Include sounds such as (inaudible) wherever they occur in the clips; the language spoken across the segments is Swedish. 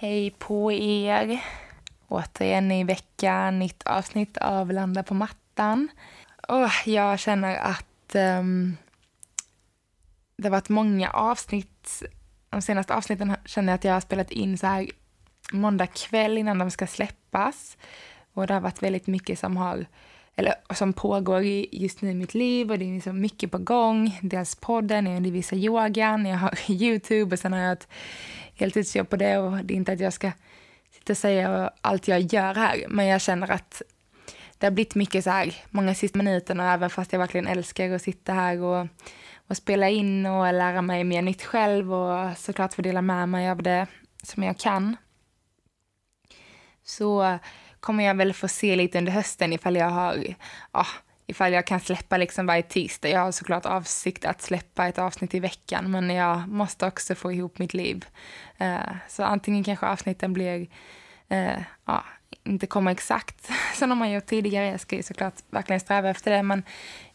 Hej på er! Återigen i veckan, nytt avsnitt av Landa på mattan. Och jag känner att um, det har varit många avsnitt. De senaste avsnitten känner jag att jag har spelat in så här måndag kväll innan de ska släppas. Och det har varit väldigt mycket som har eller som pågår just nu i mitt liv och det är liksom mycket på gång. Dels podden, jag undervisar yogan, jag har (laughs) Youtube och sen har jag ett heltidsjobb på det och det är inte att jag ska sitta och säga allt jag gör här, men jag känner att det har blivit mycket så här, många sista minuterna, även fast jag verkligen älskar att sitta här och, och spela in och lära mig mer nytt själv och såklart få dela med mig av det som jag kan. Så kommer jag väl få se lite under hösten ifall jag har, ja, ifall jag kan släppa liksom varje tisdag. Jag har såklart avsikt att släppa ett avsnitt i veckan, men jag måste också få ihop mitt liv. Uh, så antingen kanske avsnitten blir, uh, ja, inte kommer exakt (laughs) som de har gjort tidigare. Jag ska ju såklart verkligen sträva efter det, men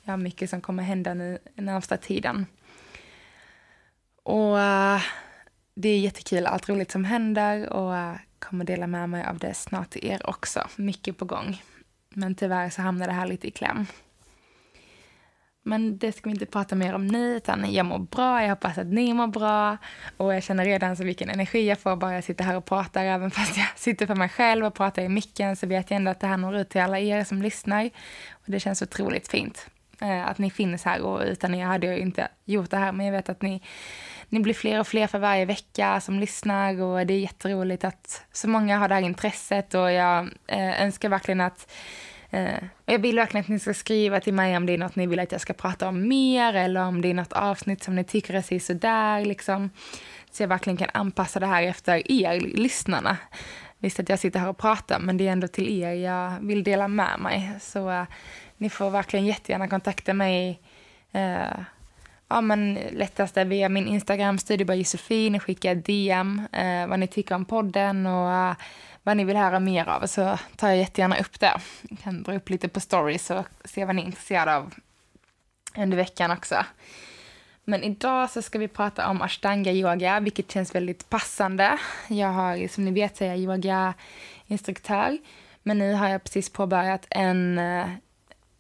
jag har mycket som kommer hända nu närmsta tiden. Och uh, det är jättekul, allt roligt som händer och kommer dela med mig av det snart till er också. Mycket på gång. Men tyvärr så hamnar det här lite i kläm. Men det ska vi inte prata mer om nu, utan jag mår bra, jag hoppas att ni mår bra. Och jag känner redan så vilken energi jag får bara jag sitter här och pratar. Även fast jag (laughs) sitter för mig själv och pratar i micken så vet jag ändå att det här når ut till alla er som lyssnar. Och det känns otroligt fint eh, att ni finns här och utan er hade jag inte gjort det här. Men jag vet att ni, ni blir fler och fler för varje vecka som lyssnar och det är jätteroligt att så många har det här intresset och jag eh, önskar verkligen att Eh, jag vill verkligen att ni ska skriva till mig om det är något ni vill att jag ska prata om mer eller om det är något avsnitt som ni tycker är sådär liksom. Så jag verkligen kan anpassa det här efter er, lyssnarna. Visst att jag sitter här och pratar, men det är ändå till er jag vill dela med mig. Så uh, ni får verkligen jättegärna kontakta mig. Uh, ja, men lättast är via min Instagram, Studiebar Josefin. Skicka DM eh, vad ni tycker om podden och eh, vad ni vill höra mer av så tar jag jättegärna upp det. Jag kan dra upp lite på stories och se vad ni är intresserade av under veckan också. Men idag så ska vi prata om ashtanga yoga, vilket känns väldigt passande. Jag har, som ni vet, så är jag yogainstruktör. Men nu har jag precis påbörjat en eh,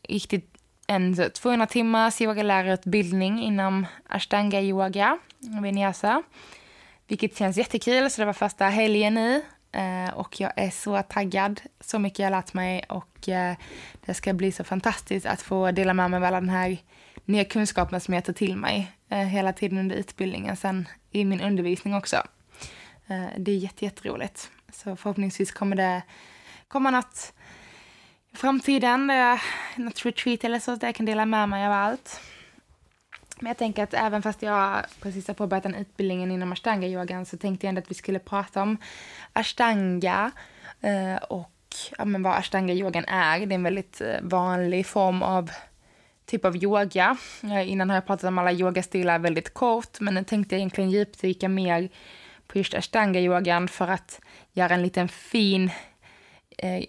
riktigt en 200 timmars yogalärarutbildning inom ashtanga yoga, vinyasa. Vilket känns jättekul, så det var första helgen nu. Eh, och jag är så taggad. Så mycket jag har lärt mig och eh, det ska bli så fantastiskt att få dela med mig av alla den här nya kunskapen som jag tar till mig eh, hela tiden under utbildningen, sen i min undervisning också. det är jätte, jätteroligt. Så förhoppningsvis kommer det komma något i framtiden, något retreat eller så, där jag kan dela med mig av allt. Men jag tänker att även fast jag precis har påbörjat den utbildningen inom ashtanga-yogan så tänkte jag ändå att vi skulle prata om ashtanga eh, och ja, men vad ashtanga-yogan är. Det är en väldigt eh, vanlig form av typ av yoga. Eh, innan har jag pratat om alla yogastilar väldigt kort, men nu tänkte jag egentligen djupdyka mer på just ashtanga-yogan för att göra en liten fin eh,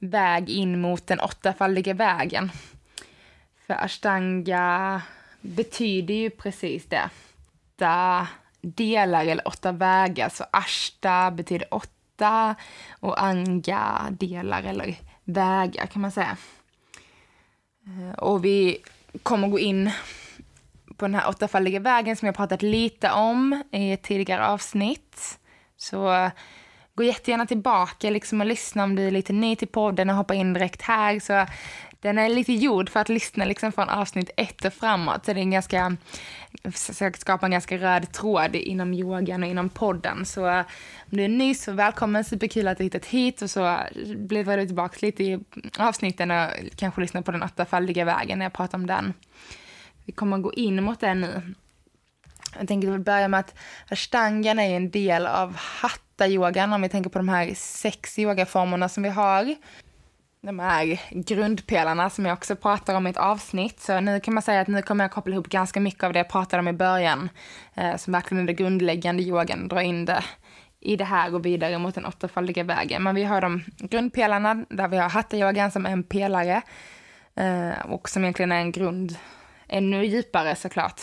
väg in mot den åttafaldiga vägen. För ashtanga betyder ju precis det. Åtta delar eller åtta vägar. Så ashta betyder åtta och anga delar eller vägar kan man säga. Eh, och vi kommer gå in på den här åttafaldiga vägen som jag pratat lite om i ett tidigare avsnitt. Så gå jättegärna tillbaka liksom och lyssna om du är lite ny till podden och hoppa in direkt här. Så den är lite gjord för att lyssna liksom från avsnitt ett och framåt. Så det är en ganska, försökt skapa en ganska röd tråd inom yogan och inom podden. Så eh, om du är ny så välkommen, superkul att du hittat hit och så bläddrar du tillbaka lite i avsnitten och kanske lyssna på den åttafaldiga vägen när jag pratar om den. Vi kommer att gå in mot den nu. Jag tänker börja med att ashtangan är en del av hatta-yogan om vi tänker på de här sex yogaformerna som vi har de här grundpelarna som jag också pratar om i ett avsnitt. Så nu kan man säga att nu kommer jag koppla ihop ganska mycket av det jag pratade om i början, eh, som verkligen är det grundläggande yogan, dra in det i det här och vidare mot den åttafaldiga vägen. Men vi har de grundpelarna där vi har hatta-yogan som en pelare eh, och som egentligen är en grund ännu djupare såklart.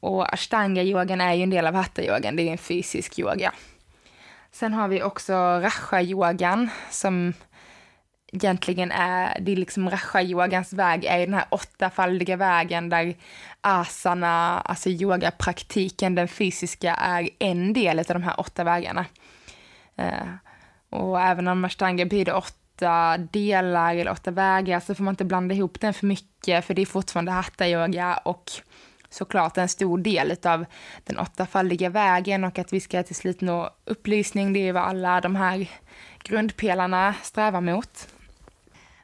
Och ashtanga-yogan är ju en del av hatta-yogan, det är en fysisk yoga. Sen har vi också rasha-yogan som egentligen är, det är liksom rasha-yogans väg är den här åttafaldiga vägen där asana, alltså yogapraktiken, den fysiska, är en del av de här åtta vägarna. Eh, och även om ashtanga betyder åtta delar eller åtta vägar så får man inte blanda ihop den för mycket för det är fortfarande hatta-yoga och såklart en stor del av den åttafaldiga vägen och att vi ska till slut nå upplysning, det är vad alla de här grundpelarna strävar mot.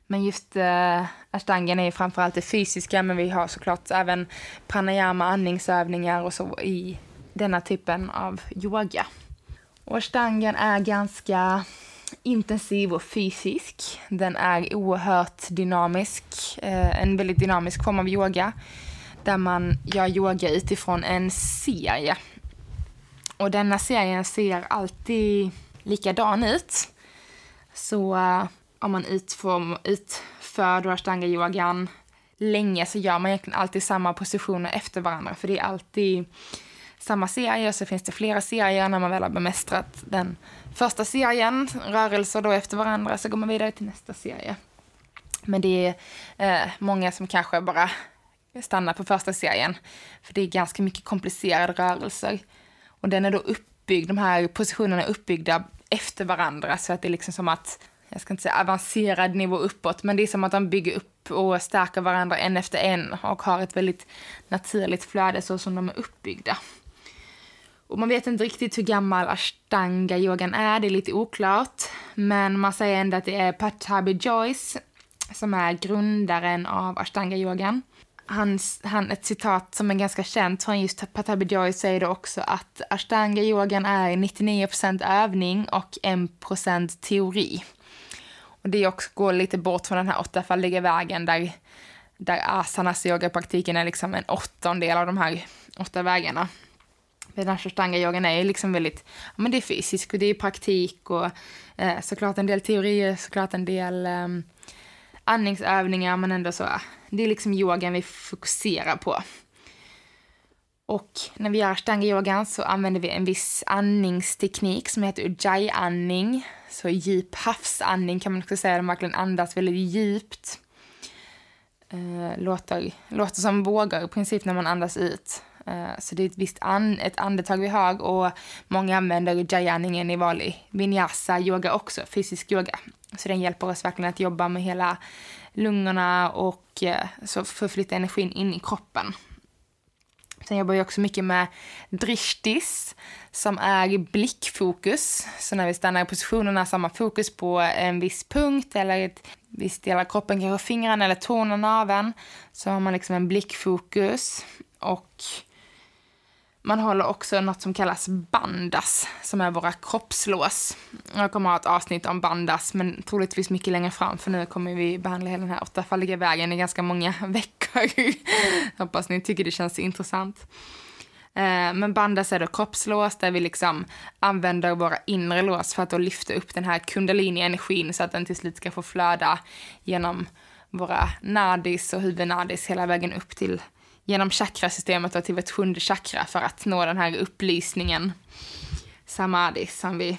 Men just eh, ashtangen är framförallt det fysiska, men vi har såklart även pranayama, andningsövningar och så i denna typen av yoga. Och ashtangen är ganska intensiv och fysisk. Den är oerhört dynamisk, eh, en väldigt dynamisk form av yoga där man gör yoga utifrån en serie. Och denna serien ser alltid likadan ut. Så uh, om man utform, utför ashtanga-yogan länge så gör man egentligen alltid samma positioner efter varandra för det är alltid samma serie och så finns det flera serier när man väl har bemästrat den första serien, rörelser då efter varandra, så går man vidare till nästa serie. Men det är eh, många som kanske bara stannar på första serien, för det är ganska mycket komplicerade rörelser. Och den är då uppbyggd, de här positionerna är uppbyggda efter varandra så att det är liksom som att jag ska inte säga avancerad nivå uppåt, men det är som att de bygger upp och stärker varandra en efter en och har ett väldigt naturligt flöde så som de är uppbyggda. Och man vet inte riktigt hur gammal ashtanga-yogan är, det är lite oklart. Men man säger ändå att det är Patabi Joyce som är grundaren av ashtanga-yogan. Hans, han, ett citat som är ganska känt från just Patabi Joyce säger det också att ashtanga-yogan är 99% övning och 1% teori. Och det också går lite bort från den här åttafaldiga vägen där, där asanas yogapraktiken är liksom en åttondel av de här åtta vägarna. Medan ashtanga-yogan är liksom väldigt, ja men det är fysisk och det är praktik och eh, såklart en del teorier, såklart en del eh, andningsövningar men ändå så, det är liksom yogan vi fokuserar på. Och när vi gör ashtanga-yogan så använder vi en viss andningsteknik som heter ujjayi-andning. Så djup havsandning kan man också säga, de verkligen andas väldigt djupt. Eh, låter, låter som vågor i princip när man andas ut. Eh, så det är ett visst an, ett andetag vi har och många använder ujjayi-andningen i vanlig vinyasa yoga också, fysisk yoga. Så den hjälper oss verkligen att jobba med hela lungorna och eh, så förflytta energin in i kroppen. Sen jobbar jag också mycket med drishtis som är blickfokus. Så när vi stannar i positionerna så har man fokus på en viss punkt eller ett viss del av kroppen, kanske fingrarna eller tårna, naveln. Så har man liksom en blickfokus och man håller också något som kallas bandas, som är våra kroppslås. Jag kommer att ha ett avsnitt om bandas, men troligtvis mycket längre fram, för nu kommer vi behandla hela den här åttafaldiga vägen i ganska många (laughs) veckor. Hoppas ni tycker det känns intressant. Eh, men bandas är då kroppslås där vi liksom använder våra inre lås för att då lyfta upp den här kundalini-energin så att den till slut ska få flöda genom våra nadis och huvudnadis hela vägen upp till genom chakrasystemet och till vårt sjunde chakra för att nå den här upplysningen, samadhi, som vi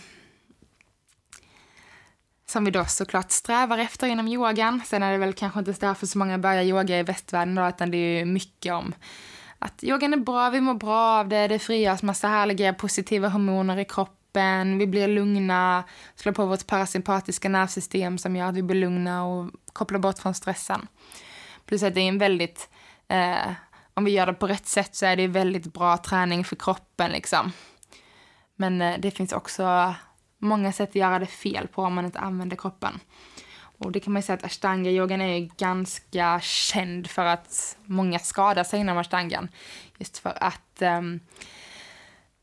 som vi då såklart strävar efter inom yogan. Sen är det väl kanske inte därför så många börjar yoga i västvärlden då, utan det är mycket om att yogan är bra, vi mår bra av det, det frigörs massa härliga positiva hormoner i kroppen kroppen, vi blir lugna, slår på vårt parasympatiska nervsystem som gör att vi blir lugna och kopplar bort från stressen. Plus att det är en väldigt, eh, om vi gör det på rätt sätt så är det väldigt bra träning för kroppen liksom. Men eh, det finns också många sätt att göra det fel på om man inte använder kroppen. Och det kan man säga att ashtanga-yogan är ganska känd för att många skadar sig inom ashtangan. Just för att um,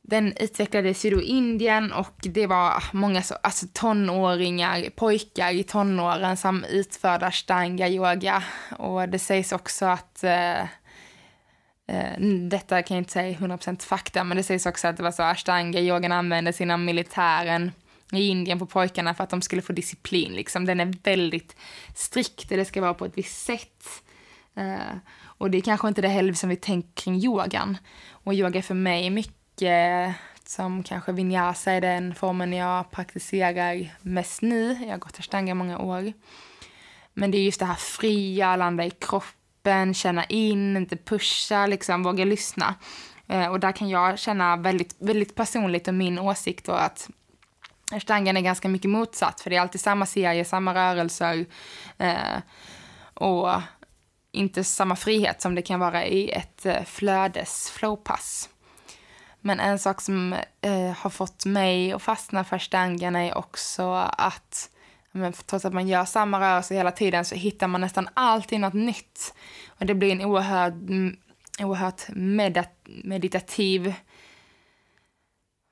den utvecklades ju då i Indien och det var många så, alltså tonåringar, pojkar i tonåren som utförde ashtanga-yoga. Och det sägs också att uh, Eh, detta kan jag inte säga 100% fakta, men det sägs också att det var så ashtanga-yogan användes inom militären i Indien på pojkarna för att de skulle få disciplin. Liksom. Den är väldigt strikt och det ska vara på ett visst sätt. Uh, och det är kanske inte det heller som vi tänker kring yogan. Och yoga för mig är mycket som kanske vinyasa är den formen jag praktiserar mest nu. Jag har gått ashtanga i många år. Men det är just det här fria, landa i kroppen, känna in, inte pusha, liksom våga lyssna. Eh, och där kan jag känna väldigt, väldigt personligt och min åsikt och att Ashtangan är ganska mycket motsatt, för det är alltid samma serie, samma rörelser eh, och inte samma frihet som det kan vara i ett eh, flödes flowpass. Men en sak som eh, har fått mig att fastna för ashtangan är också att men trots att man gör samma rörelse hela tiden så hittar man nästan alltid något nytt. Och det blir en mm, oerhört, oerhört meditativ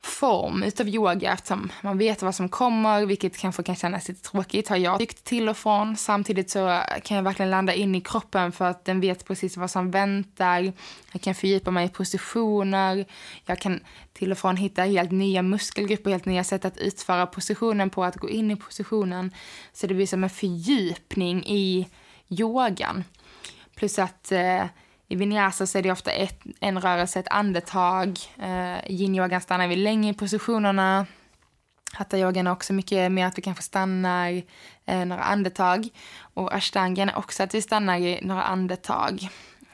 form utav yoga eftersom man vet vad som kommer, vilket kanske kan kännas lite tråkigt har jag tyckt till och från. Samtidigt så kan jag verkligen landa in i kroppen för att den vet precis vad som väntar. Jag kan fördjupa mig i positioner, jag kan till och från hitta helt nya muskelgrupper, helt nya sätt att utföra positionen på, att gå in i positionen. Så det blir som en fördjupning i yogan. Plus att eh, i vinyasa så är det ofta ett, en rörelse, ett andetag. Eh, I yin-yogan stannar vi länge i positionerna. Hatha-yogan är också mycket mer att vi kanske stannar eh, några andetag. Och ashtangan är också att vi stannar i några andetag.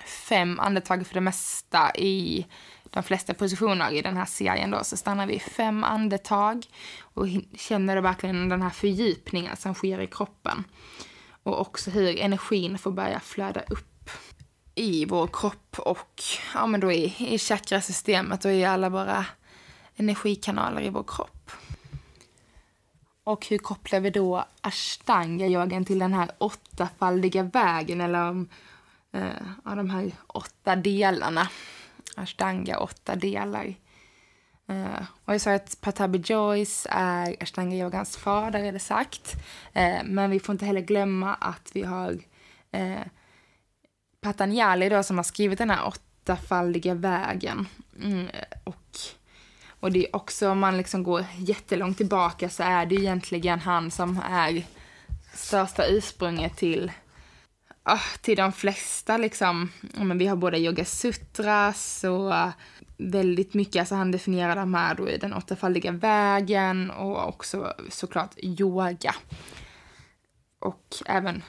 Fem andetag för det mesta i de flesta positioner i den här serien då, så stannar vi fem andetag och känner verkligen den här fördjupningen som sker i kroppen. Och också hur energin får börja flöda upp i vår kropp och ja, men då i, i chakrasystemet och i alla våra energikanaler i vår kropp. Och hur kopplar vi då ashtanga-yogan till den här åttafaldiga vägen eller om, eh, ja, de här åtta delarna? Ashtanga, åtta delar. Eh, och jag sa att Patabi Joyce är ashtanga-yogans fader, är det sagt. Eh, men vi får inte heller glömma att vi har eh, Patanjali då som har skrivit den här åttafaldiga vägen. Mm, och, och det är också om man liksom går jättelångt tillbaka så är det egentligen han som är största ursprunget till ah, till de flesta liksom, men vi har både yoga sutras och väldigt mycket, alltså han definierar de här då i den åttafaldiga vägen och också såklart yoga. Och även,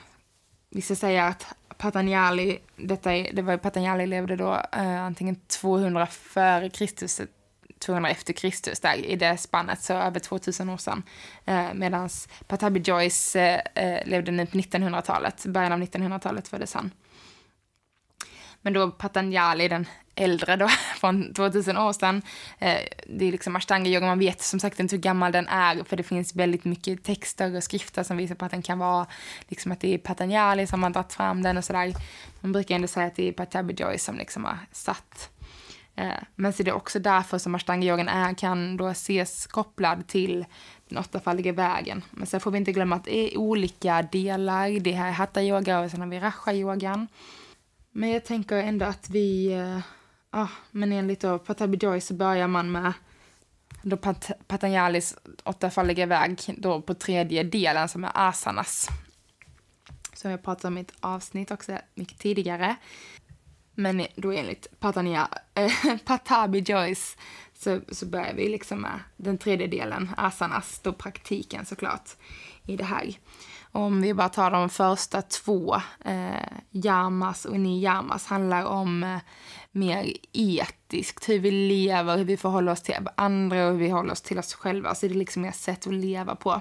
vissa säger att Patanjali, detta är, det var Patanjali levde då eh, antingen 200 före Kristus, 200 efter Kristus, där i det spannet, så över 2000 år sedan. Eh, Medan Patabi Joyce eh, eh levde nu på 1900-talet, början av 1900-talet föddes han. Men då Patanjali, den äldre då, (laughs) från 2000 år sedan. Eh, det är liksom ashtanga-yoga, man vet som sagt inte hur gammal den är för det finns väldigt mycket texter och skrifter som visar på att den kan vara, liksom att det är Patanjali som har dragit fram den och sådär. Man brukar ändå säga att det är Patabi Joy som liksom har satt. Eh, men så är det också därför som ashtanga-yogan är, kan då ses kopplad till den åttafaldiga vägen. Men sen får vi inte glömma att det är olika delar. Det här är hatta-yoga och sen har vi rasha-yogan. Men jag tänker ändå att vi eh, ah, men enligt då Patabi Joy så börjar man med då Pat Patanjalis åttafaldiga väg då på tredje delen som är asanas. Som jag pratade om i ett avsnitt också mycket tidigare. Men då enligt Patanja, eh, (laughs) Patabi Joyce så, så börjar vi liksom med den tredje delen, asanas, då praktiken såklart i det här. Om vi bara tar de första två, eh, yamas och niyamas, handlar om eh, mer etiskt, hur vi lever, hur vi förhåller oss till andra och hur vi håller oss till oss själva. Så det är liksom mer sätt att leva på.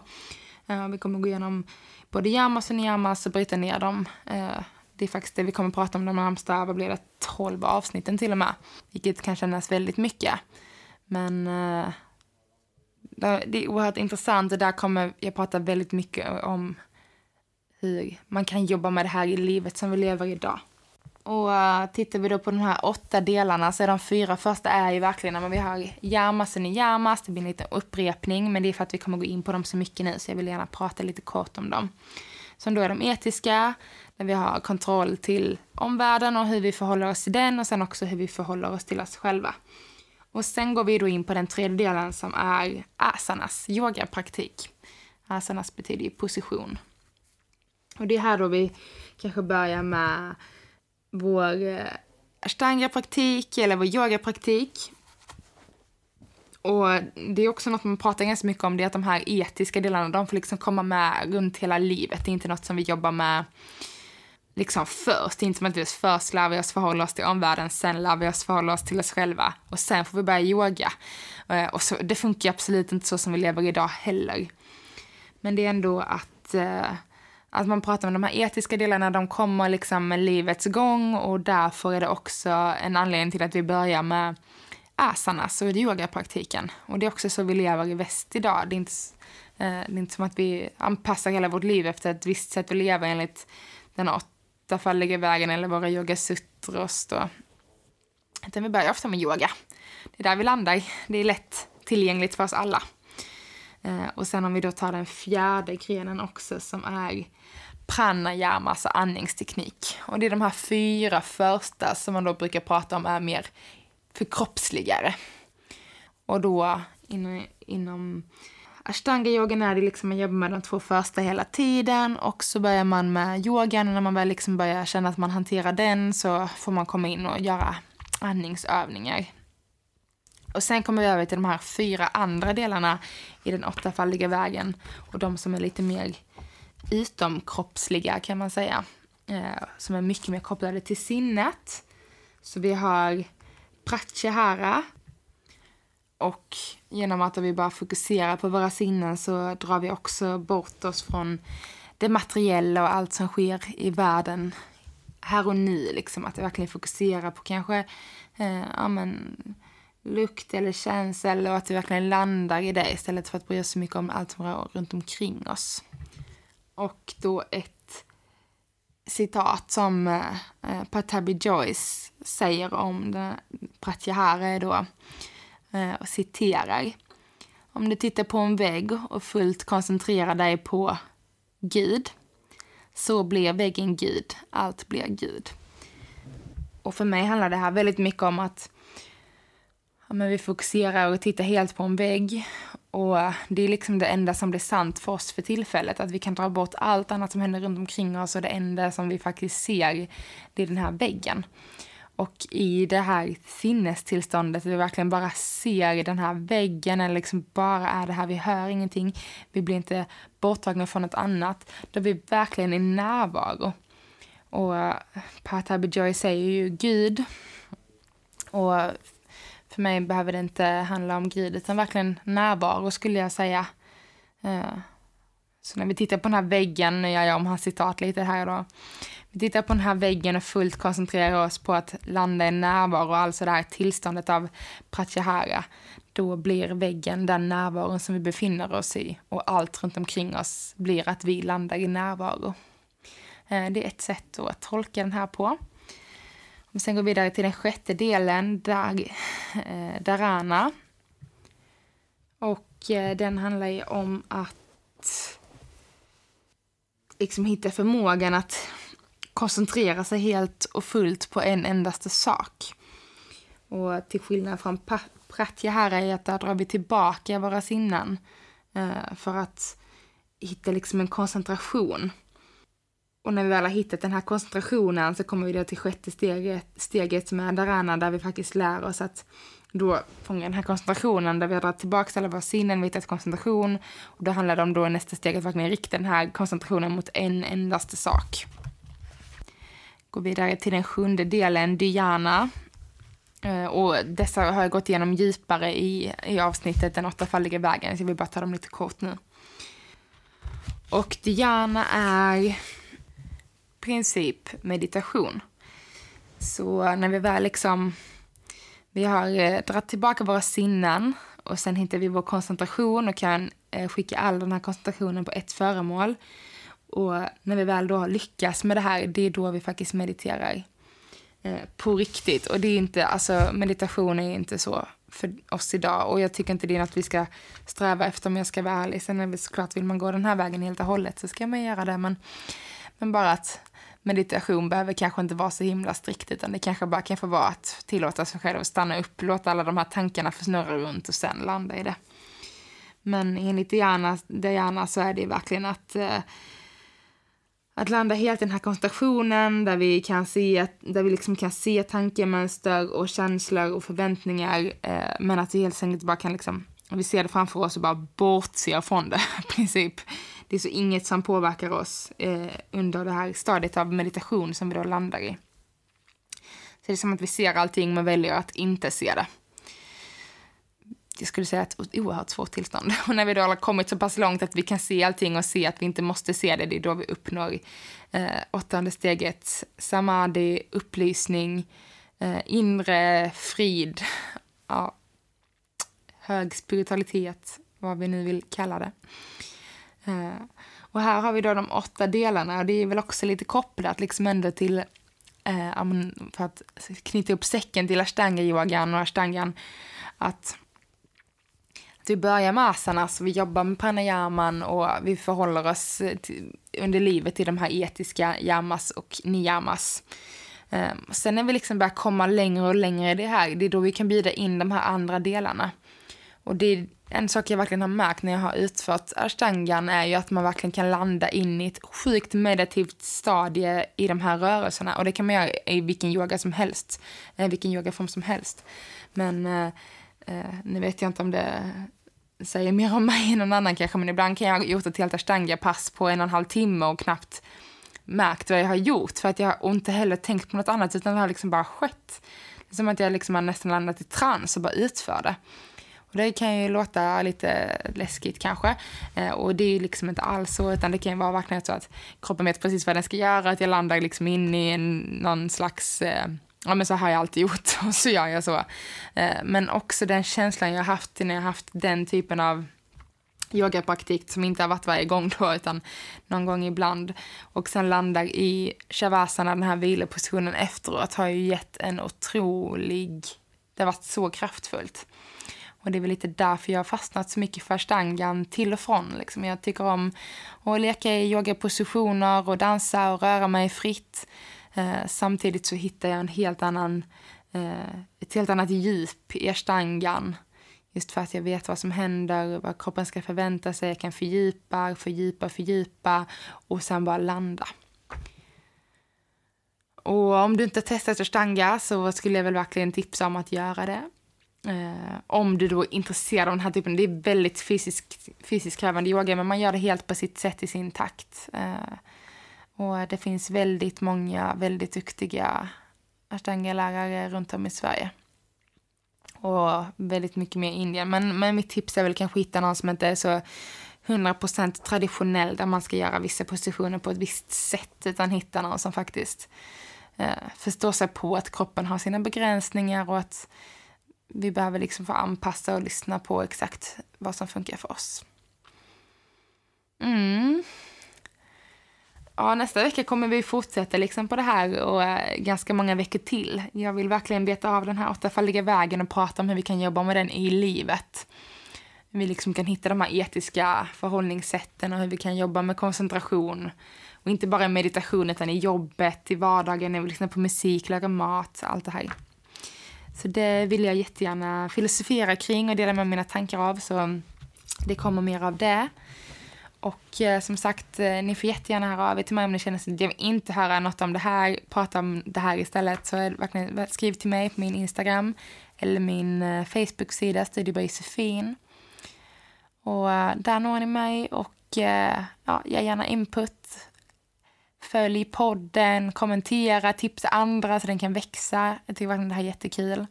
Uh, vi kommer gå igenom både yamas och niyamas och bryta ner dem. Uh, det är faktiskt det vi kommer prata om de närmsta, vad blir det, 12 avsnitten till och med. Vilket kan kännas väldigt mycket. Men uh, det är oerhört intressant och där kommer jag prata väldigt mycket om hur man kan jobba med det här i livet som vi lever idag. Och uh, tittar vi då på de här åtta delarna så är de fyra första är ju verkligen när vi har yamas och niyamas, det blir en liten upprepning men det är för att vi kommer gå in på dem så mycket nu så jag vill gärna prata lite kort om dem. Som då är de etiska, där vi har kontroll till omvärlden och hur vi förhåller oss till den och sen också hur vi förhåller oss till oss själva. Och sen går vi då in på den tredje delen som är asanas, yogapraktik. Asanas betyder ju position. Och det är här då vi kanske börjar med vår eh, ashtanga-praktik eller vår yogapraktik. Och det är också något man pratar ganska mycket om, det är att de här etiska delarna, de får liksom komma med runt hela livet. Det är inte något som vi jobbar med liksom först. Det är inte som att vi först lär vi oss förhålla oss till omvärlden, sen lär vi oss förhålla oss till oss själva och sen får vi börja yoga. Eh, och så, det funkar absolut inte så som vi lever idag heller. Men det är ändå att, eh, att man pratar om de här etiska delarna, de kommer liksom med livets gång och därför är det också en anledning till att vi börjar med asanas och yogapraktiken. Och det är också så vi lever i väst idag. Det är inte, eh, det är inte som att vi anpassar hela vårt liv efter ett visst sätt att leva enligt den åttafaldiga vägen eller våra yogasutros då. Utan vi börjar ofta med yoga. Det är där vi landar. Det är lätt tillgängligt för oss alla. Eh, och sen om vi då tar den fjärde grenen också som är pranayama, alltså andningsteknik. Och det är de här fyra första som man då brukar prata om är mer förkroppsligare. Och då inom, inom ashtanga-yogan är det liksom man jobbar med de två första hela tiden och så börjar man med yogan och när man väl liksom börjar känna att man hanterar den så får man komma in och göra andningsövningar. Och sen kommer vi över till de här fyra andra delarna i den åttafaldiga vägen och de som är lite mer utomkroppsliga kan man säga. Eh, som är mycket mer kopplade till sinnet. Så vi har pratyahara och genom att vi bara fokuserar på våra sinnen så drar vi också bort oss från det materiella och allt som sker i världen här och nu. Liksom. Att verkligen fokusera på kanske eh, ja, men, lukt eller känsel och att vi verkligen landar i det istället för att bry oss så mycket om allt som rör runt omkring oss. Och då ett citat som eh, Patabi Joyce säger om Pratyahara är då Eh, och citerar. Om du tittar på en vägg och fullt koncentrerar dig på Gud så blir väggen Gud, allt blir Gud. Och för mig handlar det här väldigt mycket om att ja, men vi fokuserar och tittar helt på en vägg. Och eh, det är liksom det enda som blir sant för oss för tillfället. Att vi kan dra bort allt annat som händer runt omkring oss och det enda som vi faktiskt ser, det är den här väggen. Och i det här sinnestillståndet, vi verkligen bara ser den här väggen eller liksom bara är det här, vi hör ingenting, vi blir inte borttagna från något annat, då är vi verkligen i närvaro. Och eh, uh, Patabi Joy säger ju Gud. Och för mig behöver det inte handla om Gud, utan verkligen närvaro skulle jag säga. Eh, så när vi tittar på den här väggen, nu gör jag om hans citat lite här då. Vi tittar på den här väggen och fullt koncentrerar oss på att landa i närvaro, alltså det här tillståndet av pratyahara. Då blir väggen den närvaron som vi befinner oss i och allt runt omkring oss blir att vi landar i närvaro. Eh, det är ett sätt att tolka den här på. Om sen går vidare till den sjätte delen, dag, eh, Darana. Och eh, den handlar ju om att liksom hitta förmågan att koncentrera sig helt och fullt på en endaste sak. Och till skillnad från pratyahara är att där drar vi tillbaka våra sinnen eh, för att hitta liksom en koncentration. Och när vi väl har hittat den här koncentrationen så kommer vi då till sjätte steget, steget som är dharana där vi faktiskt lär oss att då fånga den här koncentrationen där vi har dragit tillbaka alla våra sinnen, vi hittat koncentration. Och då handlar det om då nästa steg att verkligen rikta den här koncentrationen mot en endaste sak. Går vidare till den sjunde delen, Diana. Eh, och dessa har jag gått igenom djupare i, i avsnittet Den åttafaldiga vägen, så jag vill bara ta dem lite kort nu. Och Diana är princip meditation. Så när vi väl liksom, vi har eh, dragit tillbaka våra sinnen och sen hittar vi vår koncentration och kan eh, skicka all den här koncentrationen på ett föremål. Och när vi väl då lyckas med det här, det är då vi faktiskt mediterar eh, på riktigt. Och det är inte, alltså meditation är inte så för oss idag. Och jag tycker inte det är något vi ska sträva efter om jag ska vara ärlig. Sen är det såklart, vill man gå den här vägen helt och hållet så ska man göra det. Men, men bara att meditation behöver kanske inte vara så himla strikt utan det kanske bara kan få vara att tillåta sig själv att stanna upp, låta alla de här tankarna få snurra runt och sen landa i det. Men enligt Diana, Diana så är det verkligen att eh, att landa helt i den här koncentrationen där vi kan se, där vi liksom kan se tankemönster och känslor och förväntningar eh, men att vi helt enkelt bara kan liksom, vi ser det framför oss och bara bortser från det (laughs) i princip. Det är så inget som påverkar oss eh, under det här stadiet av meditation som vi då landar i. Så det är som att vi ser allting men väljer att inte se det jag skulle säga ett oerhört svårt tillstånd. (laughs) Och när vi då har kommit så pass långt att vi kan se allting och se att vi inte måste se det, det är då vi uppnår eh, åttonde steget, samadhi, upplysning, eh, inre frid, ja, hög spiritualitet, vad vi nu vill kalla det. Eh, och här har vi då de åtta delarna och det är väl också lite kopplat liksom ändå till eh, för att knyta upp säcken till ashtanga-yogan och ashtangan, att vi börjar med asanas, vi jobbar med pranayaman och vi förhåller oss till, under livet till de här etiska yamas och niyamas. Ehm, sen när vi liksom börjar komma längre och längre i det här, det är då vi kan bjuda in de här andra delarna. Och det är en sak jag verkligen har märkt när jag har utfört ashtangan är ju att man verkligen kan landa in i ett sjukt meditativt stadie i de här rörelserna. Och det kan man göra i vilken yoga som helst, eh, vilken yogaform som helst. Men eh, eh, nu vet jag inte om det säger mer om mig än någon annan kanske, men ibland kan jag ha gjort ett helt ashtanga-pass på en och en halv timme och knappt märkt vad jag har gjort för att jag inte heller tänkt på något annat utan det har liksom bara skett. Det är som att jag liksom har nästan landat i trans och bara utför det. Och det kan ju låta lite läskigt kanske. Eh, och det är liksom inte alls så, utan det kan ju vara verkligen så att kroppen vet precis vad den ska göra, att jag landar liksom in i en, någon slags eh, ja men så har jag alltid (laughs) gjort och så gör jag så. Eh, men också den känslan jag har haft när jag har haft den typen av yogapraktik som inte har varit varje gång då utan någon gång ibland och sen landar i shavasana, den här vilopositionen efteråt har ju gett en otrolig, det har varit så kraftfullt. Och det är väl lite därför jag har fastnat så mycket för stangan till och från. Liksom. Jag tycker om att leka i yogapositioner och dansa och röra mig fritt. Eh, samtidigt så hittar jag en helt annan, eh, ett helt annat djup i stangan. Just för att jag vet vad som händer, vad kroppen ska förvänta sig. Jag kan fördjupa, fördjupa, fördjupa och sen bara landa. Och om du inte testat ashtanga så skulle jag väl verkligen tipsa om att göra det. Eh, om du då är intresserad av den här typen, det är väldigt fysiskt fysisk krävande yoga men man gör det helt på sitt sätt i sin takt. Eh, och det finns väldigt många väldigt duktiga ashtanga-lärare runt om i Sverige. Och väldigt mycket mer i Indien. Men, men mitt tips är väl kanske hitta någon som inte är så 100% traditionell där man ska göra vissa positioner på ett visst sätt utan hitta någon som faktiskt eh, förstår sig på att kroppen har sina begränsningar och att vi behöver liksom få anpassa och lyssna på exakt vad som funkar för oss. Mm ja, nästa vecka kommer vi fortsätta liksom på det här och äh, ganska många veckor till. Jag vill verkligen beta av den här åttafaldiga vägen och prata om hur vi kan jobba med den i livet. Hur vi liksom kan hitta de här etiska förhållningssätten och hur vi kan jobba med koncentration. Och inte bara i meditation utan i jobbet, i vardagen, när vi lyssnar på musik, lagar mat, allt det här. Så det vill jag jättegärna filosofera kring och dela med mina tankar av. Så det kommer mer av det. Och eh, som sagt, eh, ni får jättegärna höra av er till mig om ni känner att jag vill inte höra något om det här, prata om det här istället. Så verkligen, eh, skriv till mig på min Instagram, eller min eh, Facebook-sida Studio by Josefin. Och eh, där når ni mig och eh, ja, ge gärna input. Följ podden, kommentera, tipsa andra så den kan växa. Jag tycker verkligen det här är jättekul.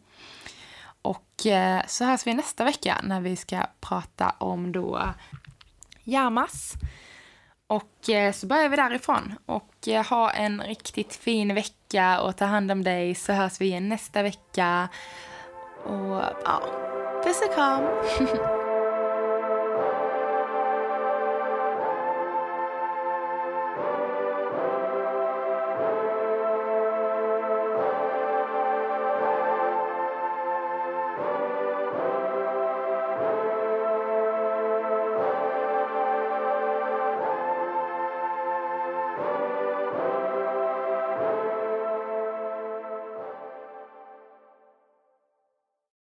Och eh, så hörs vi nästa vecka när vi ska prata om då Yamas. Och eh, så börjar vi därifrån. Och eh, ha en riktigt fin vecka och ta hand om dig så hörs vi igen nästa vecka. Och ja, puss och kram! (laughs)